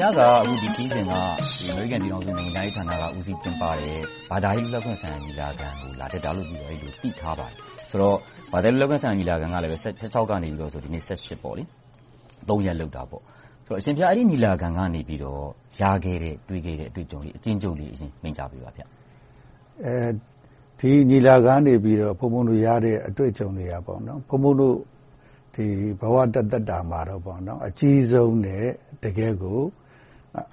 များကအခုဒီခရီးစဉ်က အမေရိကန်ပြည်ထောင်စု နိုင်ငံခြားရေးဌာနက ဦးစီးကျင်းပတဲ့ ဘာသာရေးလွတ်လပ်ခွင့်ဆိုင်ရာ ညီလာခံကို လာတက်တာလို့ သိထားပါတယ်။ဆိုတော့ ဘာသာရေးလွတ်လပ်ခွင့်ဆိုင်ရာ ညီလာခံကလည်း ကနေ ဒီနေ့ ရက် လုပ်တာပေါ့။အရှင်ဘုရား အဲဒီညီလာခံကနေ ရခဲ့တဲ့ တွေ့ခဲ့တဲ့ အတွေ့အကြုံလေး အကျဉ်းချုပ်လေး မိန့်ကြားပေးပါဘုရား။ဒီညီလာခံကနေ ဘုန်းဘုန်းတို့ရတဲ့ အတွေ့အကြုံတွေက ဘုန်းဘုန်းတို့ ဘဝတသက်တာမှာအကြီးဆုံးနဲ့ တကယ့်ကို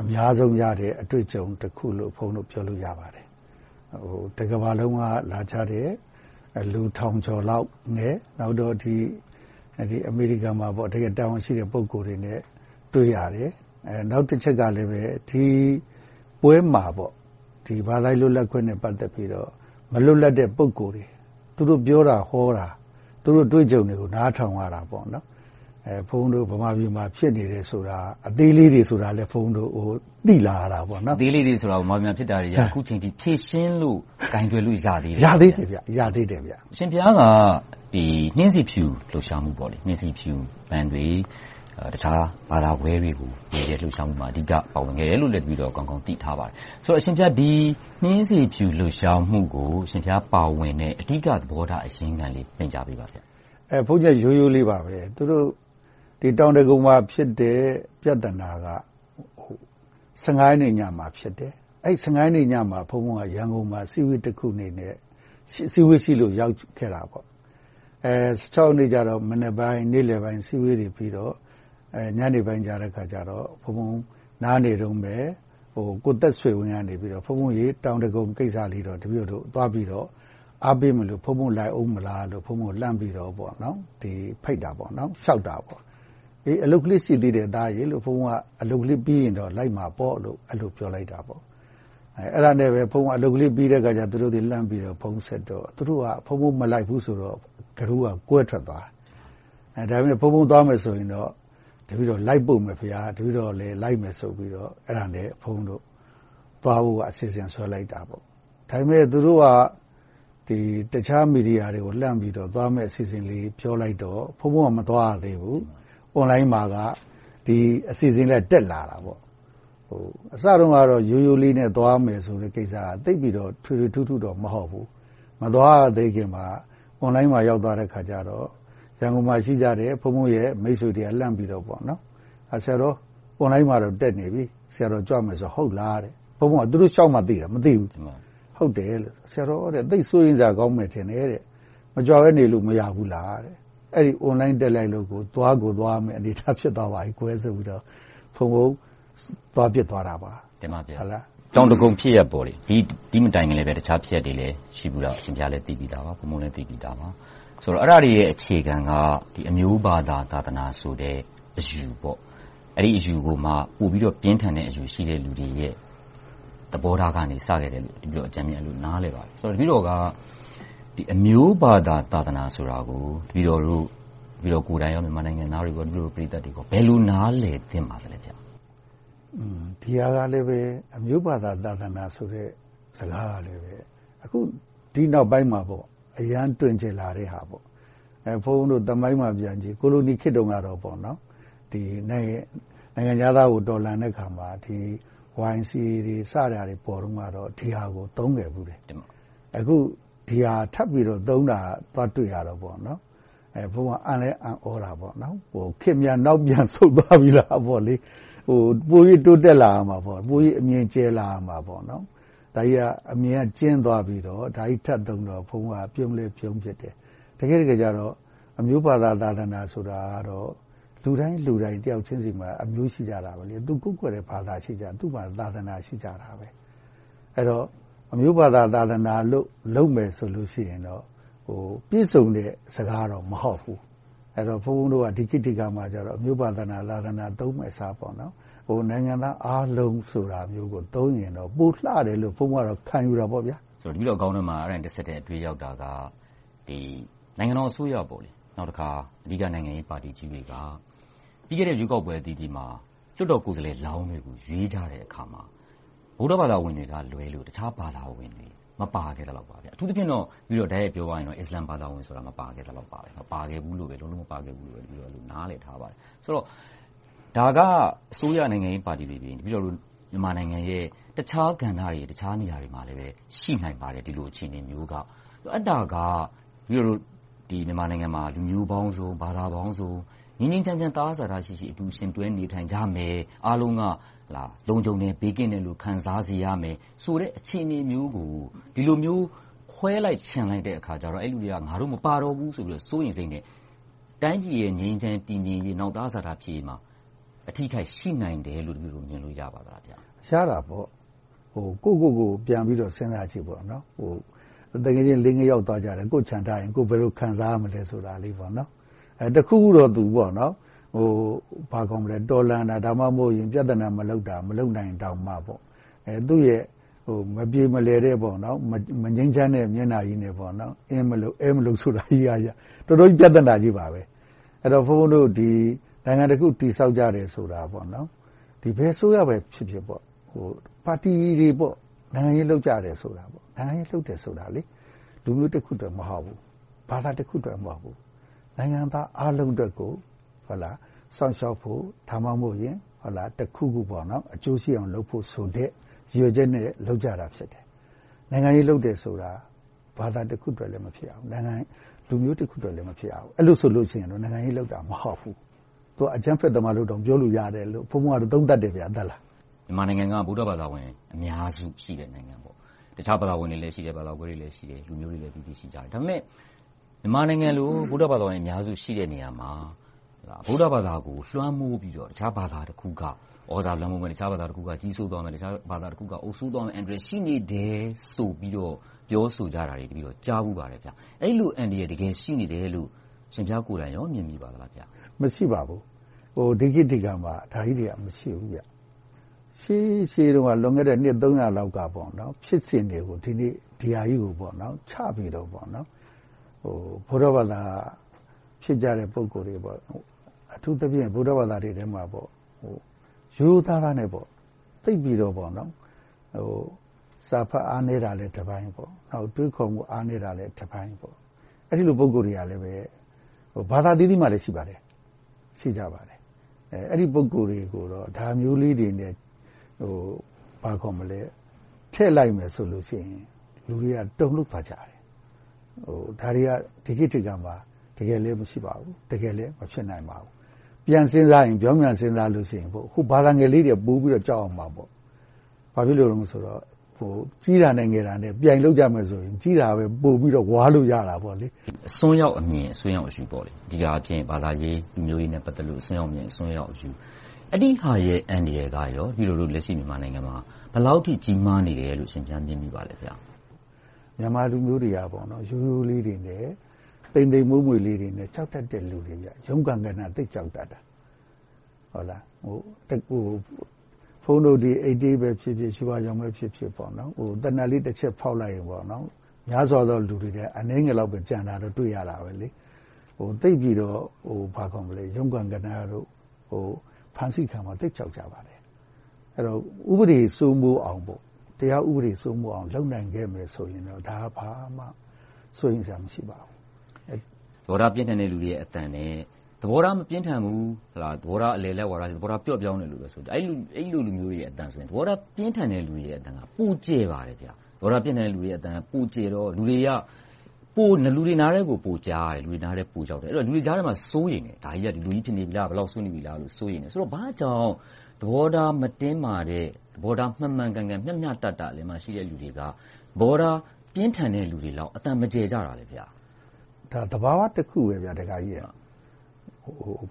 အများဆုံးရတဲ့အတွေ့အကြုံတခုလို့ဘုန်းဘုန်းတို့ပြောလို့ရပါတယ်။တကမ္ဘာလုံးကလာကြတဲ့လူထောင်ကျော်လောက်နဲ့နောက်တော့အမေရိကန်မှာတကယ့်တာဝန်ရှိတဲ့ပုဂ္ဂိုလ်တွေနဲ့တွေ့ရတယ်။နောက်တချက်ကလဲဒီပွဲမှာဘာသာရေးလွတ်လပ်ခွင့်နဲ့ပတ်သက်ပြီးတော့မလွတ်လပ်တဲ့ပုဂ္ဂိုလ်တွေသူတို့ပြောတာဟောတာသူတို့အတွေ့အကြုံတွေကိုနားထောင်ရတာပေါ့။ဘု န်းဘုန်းတို့ဗမာပြည်မှာဖြစ်နေတယ်ဆိုတာအသေးလေးတွေဆိုတာလဲဘုန်းဘုန်းတို့သိလာရတာပေါ့။အသေးလေးတွေဆိုတာဗမာပြည်မှာဖြစ်နေတာတွေကအခုအချိန်အထိဖြေရှင်းလို့ကိုင်တွယ်လို့ရသေးတယ်။ရသေးတယ်။ရသေးတယ်။အရှင်ဘုရားကနှင်းဆီဖြူလှုပ်ရှားမှုနှင်းဆီဖြူပန်းတွေ၊တခြားဘာသာကွဲတွေကိုလှုပ်ရှားမှုမှာအဓိကပါဝင်ခဲ့တယ်လို့ကောင်းကောင်းသိထားပါတယ်။ဆိုတော့အရှင်ဘုရားဒီနှင်းဆီဖြူလှုပ်ရှားမှုကိုအရှင်ဘုရားပါဝင်တဲ့အဓိကသဘောထားအရင်းခံလေးမိန့်ကြားပေးပါ။ဘုန်းကြီးကရိုးရိုးလေးပါပဲ။သူတို့ တောင်ဒဂုံမှာဖြစ်တဲ့ပြဿနာကရက်နေ့ညမှာဖြစ်တယ်။အဲဒီရက်နေ့ညမှာဘုန်းဘုန်းကရန်ကုန်မှာအစည်းအဝေးတခုအနေနဲ့အစည်းအဝေးရှိလို့ရောက်ခဲ့တယ်။ရက်နေ့ကြတော့မနက်ပိုင်း၊နေ့လယ်ပိုင်းအစည်းအဝေးတွေပြီးတော့ညနေပိုင်းကြတော့ဘုန်းဘုန်းနားနေတုန်းပဲကိုသက်ဆွေဝင်းကနေဘုန်းဘုန်းတောင်ဒဂုံကိစ္စလေးတော့တပည့်တော်တို့သွားပြီးတော့အားပေးမလို့ဘုန်းဘုန်းလိုက်အုံးမလားလို့လှမ်းပြီးတော့ဖိတ်တာပေါ့။လျှောက်တာပေါ့။ အလုပ်ကလေးရှိသေးတယ်သားရယ်လို့ဘုန်းဘုန်းကအလုပ်ကလေးပြီးရင်တော့လိုက်မှာပေါ့လို့အဲဒီလိုပြောလိုက်တာပေါ့။အဲဒါနဲ့ပဲဘုန်းဘုန်းကအလုပ်ကလေးပြီးတဲ့အခါသူတို့တွေလှမ်းပြီးတော့ဖုန်းဆက်တော့သူတို့ကဘုန်းဘုန်းမလိုက်ဘူးဆိုတော့ကတိုးကကွဲထွက်သွားတယ်။ဒါပေမဲ့ဘုန်းဘုန်းသွားမယ်ဆိုရင်တော့တပည့်တော်လိုက်ပို့မယ်ဘုရား။တပည့်တော်လည်းလိုက်မယ်ဆိုပြီးတော့အဲဒါနဲ့ဘုန်းဘုန်းတို့သွားဖို့အစီအစဉ်ဆွဲလိုက်တာပေါ့။ဒါပေမဲ့သူတို့ကတခြားမီဒီယာတွေကိုလှမ်းပြီးတော့သွားမယ့်အစီအစဉ်လေးပြောလိုက်တော့ဘုန်းဘုန်းကမသွားရသေးဘူး။ Online မှာကဒီအစီအစဉ်လေးကတက်လာတာပေါ့။အစတုန်းကတော့ရိုးရိုးလေးနဲ့သွားမယ်ဆိုတဲ့ကိစ္စကသိပ်ပြီးတော့ထွေထွေထူးထူးတော့မဟုတ်ဘူး။မသွားရသေးခင်မှာ Online မှာရောက်သွားတဲ့အခါကြတော့ရန်ကုန်မှာရှိကြတဲ့ဘုန်းဘုန်းရဲ့မိတ်ဆွေတွေကလှမ်းပြီးတော့ဆရာတော် Online မှာတော့တက်နေပြီ။ဆရာတော်ကြွမယ်ဆိုတော့ဟုတ်လားတဲ့။ဘုန်းဘုန်းကသူတို့လျှောက်မှသိတာမသိဘူး။ဟုတ်တယ်လို့ဆရာတော်သိပ်စိုးရိမ်စရာကောင်းမယ်ထင်တယ်။မကြွဘဲနေလို့မရဘူးလား။ အဲဒီ Online တက်လိုက်လို့သွားကိုသွားရမယ့်အနေအထားဖြစ်သွားပါပြီဆိုပြီးတော့ဘုန်းဘုန်းသွားဖြစ်သွားတာပါ။တောင်ဒဂုံဖြစ်ရပ်။ဒီမတိုင်ခင်လဲတခြားဖြစ်ရပ်တွေလည်းရှိခဲ့တယ်။အရှင်ဘုရားလည်းသိပြီသာပါ။ဘုန်းဘုန်းလည်းသိပြီသာပါ။အဲဒါတွေရဲ့အခြေခံကအမျိုးဘာသာသာသနာဆိုတဲ့အယူပေါ့။အဲဒီအယူကိုမှပိုပြီးတော့ပြင်းထန်တဲ့အယူရှိတဲ့လူတွေရဲ့သဘောထားကနေစခဲ့တယ်လို့တပည့်တော်အကြမ်းမျဉ်းနားလည်ပါတယ်။တပည့်တော်က အမျိုးဘာသာသာသနာဆိုတာကို တပည့်တော်တို့ကိုယ်တိုင်နဲ့မြန်မာနိုင်ငံသားတွေ၊ပရိသတ်တွေဘယ်လို နားလည်သင့်ပါသလဲ။ဒီဟာကလဲ အမျိုးဘာသာသာသနာဆိုတဲ့ စကားကလဲ အခုဒီနောက်ပိုင်းမှာ အရမ်းတွင်ကျယ်လာတဲ့ဟာပေါ့။ဘုန်းဘုန်းတို့ သမိုင်းမှာပြန်ကြည့် ကိုလိုနီခေတ်တုန်းကတော့ နိုင်ငံခြားသားကို တော်လှန်တဲ့အခါမှာ YMCA တွေ စတာတွေပေါ်တုန်းကတော့ ဒီဟာကို သုံးခဲ့ဖူးတယ်။အခု ဒီဟာထပ်ပြီးတော့သုံးတာကိုသွားတွေ့ရတော့ဘုန်းဘုန်းကအံ့လည်းအံ့သြတာပေါ့။ခေတ်များနောက်ပြန်ဆုတ်သွားပြီလားပေါ့။ပိုပြီးတိုးတက်လာရမှာပေါ့။ပိုပြီးအမြင်ကျယ်လာရမှာပေါ့။ဒါကြီးကအမြင်ကကျဉ်းသွားပြီးတော့ဒါကြီးထပ်သုံးတော့ဘုန်းဘုန်းကပြုံးလည်းပြုံးဖြစ်တယ်။တကယ့်တကယ်ကြတော့အမျိုးဘာသာသာသနာဆိုတာကတော့လူတိုင်းလူတိုင်းတယောက်ချင်းဆီမှာအမျိုးရှိကြတယ်။သူကိုးကွယ်တဲ့ဘာသာရှိကြတယ်။သူ့မှာသာသနာရှိကြတယ်။အဲဒီတော့ အမျိုးဘာသာသာသနာလို့လုပ်မယ်ဆိုရင်တော့ပြည့်စုံတဲ့စကားတော့မဟုတ်ဘူး။အဲဒီတော့ဘုန်းဘုန်းတို့ကဒီခေတ်ဒီအခါမှာတော့အမျိုးဘာသာသာသနာသုံးမယ့်အစားနိုင်ငံသားအားလုံးဆိုတာမျိုးကိုသုံးရင်တော့ပိုလှတယ်လို့ဘုန်းဘုန်းကခံယူတာပေါ့။တပည့်တော်ခေါင်းထဲမှာအဲဒါနဲ့တဆက်တည်းအတွေးရောက်တာကနိုင်ငံတော်အစိုးရ၊နောက်တခါအဓိကနိုင်ငံရေးပါတီကြီးတွေကပြီးခဲ့တဲ့ရွေးကောက်ပွဲအသီးသီးမှာလွှတ်တော်ကိုယ်စားလှယ်လောင်းတွေကိုရွေးကြတဲ့အခါမှာ ဗုဒ္ဓဘာသာဝင်တွေကလွဲလို့ တခြားဘာသာဝင်တွေ မပါခဲ့သလောက်ပါ။အထူးသဖြင့်တော့ တိုက်ရိုက်ပြောရရင်တော့အစ္စလာမ်ဘာသာဝင်တွေမပါခဲ့သလောက်ပါပဲ။မပါခဲ့ဘူးလို့ပဲလုံးလုံးမပါခဲ့ဘူးလို့ နားလည်ထားပါတယ်။ဆိုတော့ ဒါက အစိုးရနိုင်ငံရေးပါတီတွေပြီးတော့မြန်မာနိုင်ငံရဲ့ တခြားကဏ္ဍတွေ၊တခြားနေရာတွေမှာလည်းရှိနိုင်ပါတယ်။ဒီလိုအခြေအနေမျိုးက။အဲဒါက မြန်မာနိုင်ငံမှာ လူမျိုးပေါင်းစုံ၊ဘာသာပေါင်းစုံ ငြိမ်းငြိမ်းချမ်းချမ်း သဟဇာတရှိရှိ အတူယှဉ်တွဲနေထိုင်ကြမယ်။အားလုံးက လုံခြုံတယ်၊ဘေးကင်းတယ်လို့ ခံစားစေရမယ်ဆိုတဲ့ အခြေအနေမျိုးကို ဒီလိုမျိုး ခွဲလိုက်ချင်လိုက်တဲ့အခါကြတော့ အဲဒီလူတွေက ငါတို့မပါတော့ဘူးဆိုပြီး စိုးရိမ်စိတ်နဲ့ တိုင်းပြည်ရဲ့ ငြိမ်းချမ်းတည်ငြိမ်ရေး၊သဟဇာတ ဖြစ်ရေးမှာ အထိအခိုက် ရှိနိုင်တယ်လို့ မြင်လို့ရပါသလား။ရတာပေါ့။ကိုယ့်ကိုယ်ကို ပြန်ပြီးတော့ စဉ်းစားကြည့်။သူငယ်ချင်း လေးငါးယောက် သွားကြတယ်။ကိုယ့်ချန်ထားရင် ကိုယ် ဘယ်လို ခံစားရမလဲဆိုတာ။တခုခုတော့ တော်လှန်တာ၊ဒါမှမဟုတ်ပြဿနာမလုပ်တာမလုပ်နိုင်ရင်တောင်မှသူ့ရဲ့မပြေမလည်တဲ့၊မငြိမ်းချမ်းတဲ့မျက်နှာကြီးနဲ့အင်းမလုပ်၊အဲမလုပ်ဆိုတာကြီးကတော်တော်ကြီးပြဿနာကြီးပါ။အဲဒီတော့ဘုန်းဘုန်းတို့နိုင်ငံတခုတည်ဆောက်ကြတယ်ဆိုတာဘယ်အစိုးရပဲဖြစ်ဖြစ်ပါတီတွေနိုင်ငံရေးလုပ်ကြတယ်ဆိုတာနိုင်ငံရေးလုပ်တယ်ဆိုတာလူမျိုးတခုအတွက်မဟုတ်ဘူး။ဘာသာတခုအတွက်မဟုတ်ဘူး။နိုင်ငံသားအားလုံးအတွက်ကို စောင့်ရှောက်ဖို့၊ဒါမှမဟုတ်တခုခုအကျိုးရှိအောင်လုပ်ဖို့ဆိုတဲ့ရည်ရွယ်ချက်နဲ့လုပ်ကြတာဖြစ်တယ်။နိုင်ငံရေးလုပ်တယ်ဆိုတာဘာသာတခုအတွက်လည်းမဖြစ်ရဘူး။လူမျိုးတခုအတွက်လည်းမဖြစ်ရဘူး။အဲဒီလိုဆိုရင်နိုင်ငံရေးလုပ်တာမဟုတ်ဘူး။အကြမ်းဖက်သမားလို့တောင်ပြောလို့ရတယ်လို့ဘုန်းဘုန်းကတော့သုံးသပ်တယ်။မြန်မာနိုင်ငံကဗုဒ္ဓဘာသာဝင်အများစုရှိတဲ့နိုင်ငံ။တခြားဘာသာဝင်တွေလည်းရှိတယ်။ဘာသာကွဲတွေလည်းရှိတယ်။လူမျိုးတွေလည်းအသီးသီးရှိကြတယ်။ဒါပေမဲ့မြန်မာနိုင်ငံလိုဗုဒ္ဓဘာသာဝင်အများစုရှိတဲ့နေရာမှာ ဗုဒ္ဓဘာသာကို လွှမ်းမိုးပြီးတော့ တခြားဘာသာတခုက သြဇာလွှမ်းမိုးမယ်။တခြားဘာသာတခုက ကြီးစိုးသွားမယ်။တခြားဘာသာတခုက အုပ်စိုးသွားမယ့်အန္တရာယ် ရှိနေတယ်ဆိုပြီးတော့ ပြောဆိုကြတာတွေကို ကြားဖူးပါတယ်။အဲဒီလို အန္တရာယ် တကယ်ရှိနေတယ်လို့ အရှင်ဘုရားကိုယ်တိုင် မြင်မိပါသလား။မရှိပါဘူး။ဒီခေတ်ဒီအခါမှာ ဒါကြီးတွေက မရှိဘူး။ရှေးရှေးတုန်းက လွန်ခဲ့တဲ့ နှစ်သုံးရာလောက်က ဖြစ်စဉ်တွေကို ဒီနေ့ ဒီဟာကြီးကို ချပြီးတော့ ဗုဒ္ဓဘာသာ ဖြစ်ကြတဲ့ ပုဂ္ဂိုလ်တွေ။ အထူးသဖြင့်ဗုဒ္ဓဘာသာတွေထဲမှာရိုးရိုးသားသားနဲ့သိပ်ပြီးတော့စာဖတ်အားနည်းတာလည်းတပိုင်း၊တွေးခေါ်မှုအားနည်းတာလည်းတပိုင်း။အဲဒီလိုပုဂ္ဂိုလ်တွေကလည်းဘာသာအသီးသီးမှာလည်းရှိပါတယ်။အဲဒီပုဂ္ဂိုလ်တွေကိုတော့ဒါမျိုးလေးတွေနဲ့ထည့်လိုက်မယ်ဆိုရင်လူတွေကတုန်လှုပ်သွားကြတယ်။ဒါတွေကဒီခေတ်ဒီအခါမှာတကယ်လည်းမရှိပါဘူး။တကယ်လည်းမဖြစ်နိုင်ပါဘူး။ ပြန်စဉ်းစားရင်ပြောင်းပြန်စဉ်းစားရင်ဘာသာငယ်လေးတွေကပိုပြီးတော့ကြောက်ရမှာပေါ့။ဘာဖြစ်လို့လဲဆိုတော့ကြီးတာနဲ့ငယ်တာပြိုင်လုပ်ကြမယ်ဆိုရင်ကြီးတာပဲပိုပြီးတော့ဝါးလို့ရတာပေါ့။အစွန်းရောက်အမြင်၊အစွန်းရောက်အယူအဓိကအားဖြင့်ဘာသာရေး၊လူမျိုးရေးနဲ့ပတ်သက်လို့အစွန်းရောက်အမြင်၊အစွန်းရောက်အယူ။အဲဒီဟာရဲ့အန္တရာယ်ကလက်ရှိမြန်မာနိုင်ငံမှာဘယ်လောက်အထိကြီးမားနေတယ်လို့အရှင်ဘုရားမြင်မိပါသလဲ။မြန်မာလူမျိုးတွေကရိုးရိုးလေးတွေနဲ့ သိမ်သိမ်မွှေ့မွှေ့လေးတွေနဲ့ကြောက်တတ်တဲ့လူတွေ။ရုန်းကန်ခဏသိပ်ကြောက်တတ်တာ။ဘုန်းဘုန်းတို့၈၈ပဲဖြစ်ဖြစ်၊ရွှေဝါရောင်ပဲဖြစ်ဖြစ်သေနတ်လေးတချက်ဖောက်လိုက်ရင်များစွာသောလူတွေထဲကအနည်းငယ်လောက်ပဲကျန်တာတော့တွေ့ရတယ်။သိပ်ပြီးတော့ရုန်းကန်ခဏတို့၊ဖမ်းဆီးခံရမှာကိုသိပ်ကြောက်ကြပါတယ်။အဲဒီတော့ဥပဒေစိုးမိုးအောင်၊တရားဥပဒေစိုးမိုးအောင်လုပ်နိုင်ခဲ့မယ်ဆိုရင်တော့ဒါကဘာမှစိုးရိမ်စရာမရှိပါဘူး။ သဘောထား ပြင်းထန်တဲ့လူတွေရဲ့ အသံနဲ့ သဘောထား မပြင်းထန်ဘူး၊သဘောထား အလယ်အလတ်၊သဘောထား ပျော့ပျောင်းတဲ့လူတွေဆိုရင်အဲဒီလိုလူမျိုးတွေရဲ့ အသံဆိုရင် သဘောထား ပြင်းထန်တဲ့ လူတွေရဲ့ အသံက ပိုကျယ်ပါတယ်။သဘောထား ပြင်းထန်တဲ့ လူတွေရဲ့ အသံက ပိုကျယ်တော့ လူတွေနားထဲကို ပိုကြားရတယ်။လူတွေနားထဲကိုပိုရောက်တယ်။လူတွေကြားထဲမှာ စိုးရိမ်တယ်။ဒါကြီးက ဒီလိုကြီး ဖြစ်နေပြီလား။ဘယ်လောက် ဆိုးနေပြီလားလို့ စိုးရိမ်တယ်။ဘာကြောင့် သဘောထား မတင်းမာတဲ့၊သဘောထား မှန်မှန်ကန်ကန်၊မျှမျှတတရှိတဲ့ လူတွေက သဘောထား ပြင်းထန်တဲ့ လူတွေလောက် အသံမကျယ်ကြတာလဲ။ ဒါကသဘာဝတခုပဲ။ဘုန်း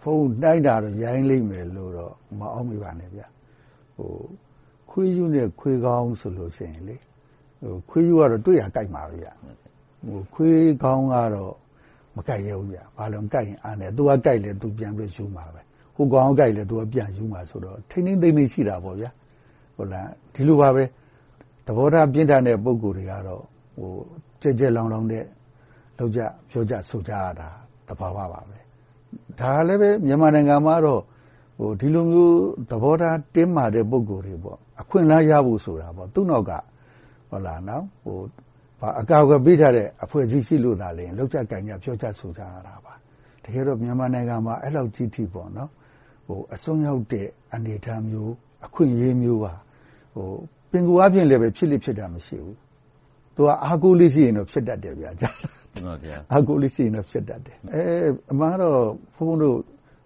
ဘုန်းနှိုင်းတာတော့ရိုင်းလိမ့်မယ်လို့တော့မအောက်မေ့ပါနဲ့။ခွေးရူးနဲ့ခွေးကောင်းဆိုရင်ခွေးရူးကတော့တွေ့ရာကိုက်မှာပဲ။ခွေးကောင်းကတော့မကိုက်ရဲဘူး။ဘာလို့လဲဆိုတော့ကိုက်ရင်အန်တယ်။သူကကိုက်လည်းပြန်ပြီးတော့ရူးမှာပဲ။ဟိုကောင်ကကိုက်လည်းပြန်ရူးမှာဆိုတော့ထိန်းထိန်းသိမ်းသိမ်းရှိတာပေါ့။ဒီလိုပါပဲသဘောထားပြင်းထန်တဲ့ပုဂ္ဂိုလ်တွေကတော့ကျယ်ကျယ်လောင်လောင်နဲ့ လုပ်ကြပြောကြဆိုကြတာသဘာဝပါပဲ။ဒါကလဲမြန်မာနိုင်ငံမှာတော့ဒီလိုမျိုးသဘောထားတင်းမာတဲ့ပုဂ္ဂိုလ်တွေအခွင့်အလမ်းရဖို့ဆိုတာသူ့နောက်ကအကာအကွယ်ပေးထားတဲ့အဖွဲ့အစည်းရှိလို့သာလုပ်ကြကိုင်ကြ၊ပြောကြဆိုကြတာပါ။တကယ်တော့မြန်မာနိုင်ငံမှာအဲဒီလောက်ကြီးအထိအစွန်းရောက်တဲ့အနေအထားမျိုး၊အခွင့်အရေးမျိုးဟာပင်ကိုယ်အားဖြင့်လည်းဖြစ်လေ့ဖြစ်ထမရှိဘူး။ သူကအားကိုးလေးရှိရင်တော့ဖြစ်တတ်တယ်။အားကိုးလေးရှိရင်တော့ဖြစ်တတ်တယ်။အမှန်ကတော့ဘုန်းဘုန်းတို့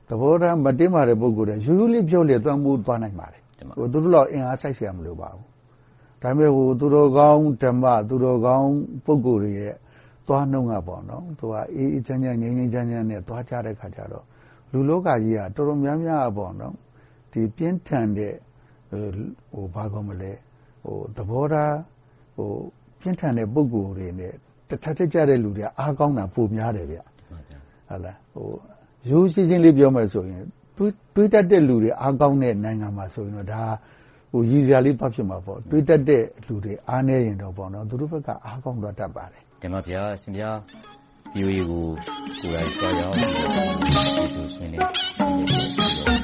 သဘောထားမတင်းမာတဲ့ပုဂ္ဂိုလ်တွေရိုးရိုးလေးပြောလေလွှမ်းမိုးသွားနိုင်ပါတယ်။သူတို့လောက်အင်အားစိုက်စရာမလိုပါဘူး။ဒါပေမဲ့သူတော်ကောင်းဓမ္မသူတော်ကောင်းပုဂ္ဂိုလ်တွေရဲ့သွားနှုန်းကအေးအေးချမ်းချမ်းငြိမ်းငြိမ်းချမ်းချမ်းနဲ့သွားကြတဲ့အခါကြတော့လူလောကကြီးကတော်တော်များများပြင်းထန်တဲ့သဘောထား ပြင်းထန်တဲ့ပုဂ္ဂိုလ်တွေနဲ့တထပ်ထပ်ကြတဲ့လူတွေကအားကောင်းတာပိုများတယ်။ရိုးရိုးရှင်းရှင်းလေးပြောမယ်ဆိုရင်တွေးတတ်တဲ့လူတွေအားကောင်းတဲ့နိုင်ငံမှာဆိုရင်တော့ဒါကရယ်စရာလေးသွားဖြစ်မှာပေါ့။တွေးတတ်တဲ့လူတွေအားနည်းရင်တော့သူတို့ဘက်ကအားကောင်းသွားတတ်ပါတယ်။တင်ပါ့ဘုရား။အရှင်ဘုရား VOA ကိုကိုယ်တိုင်သွားရောက်ပြီးတော့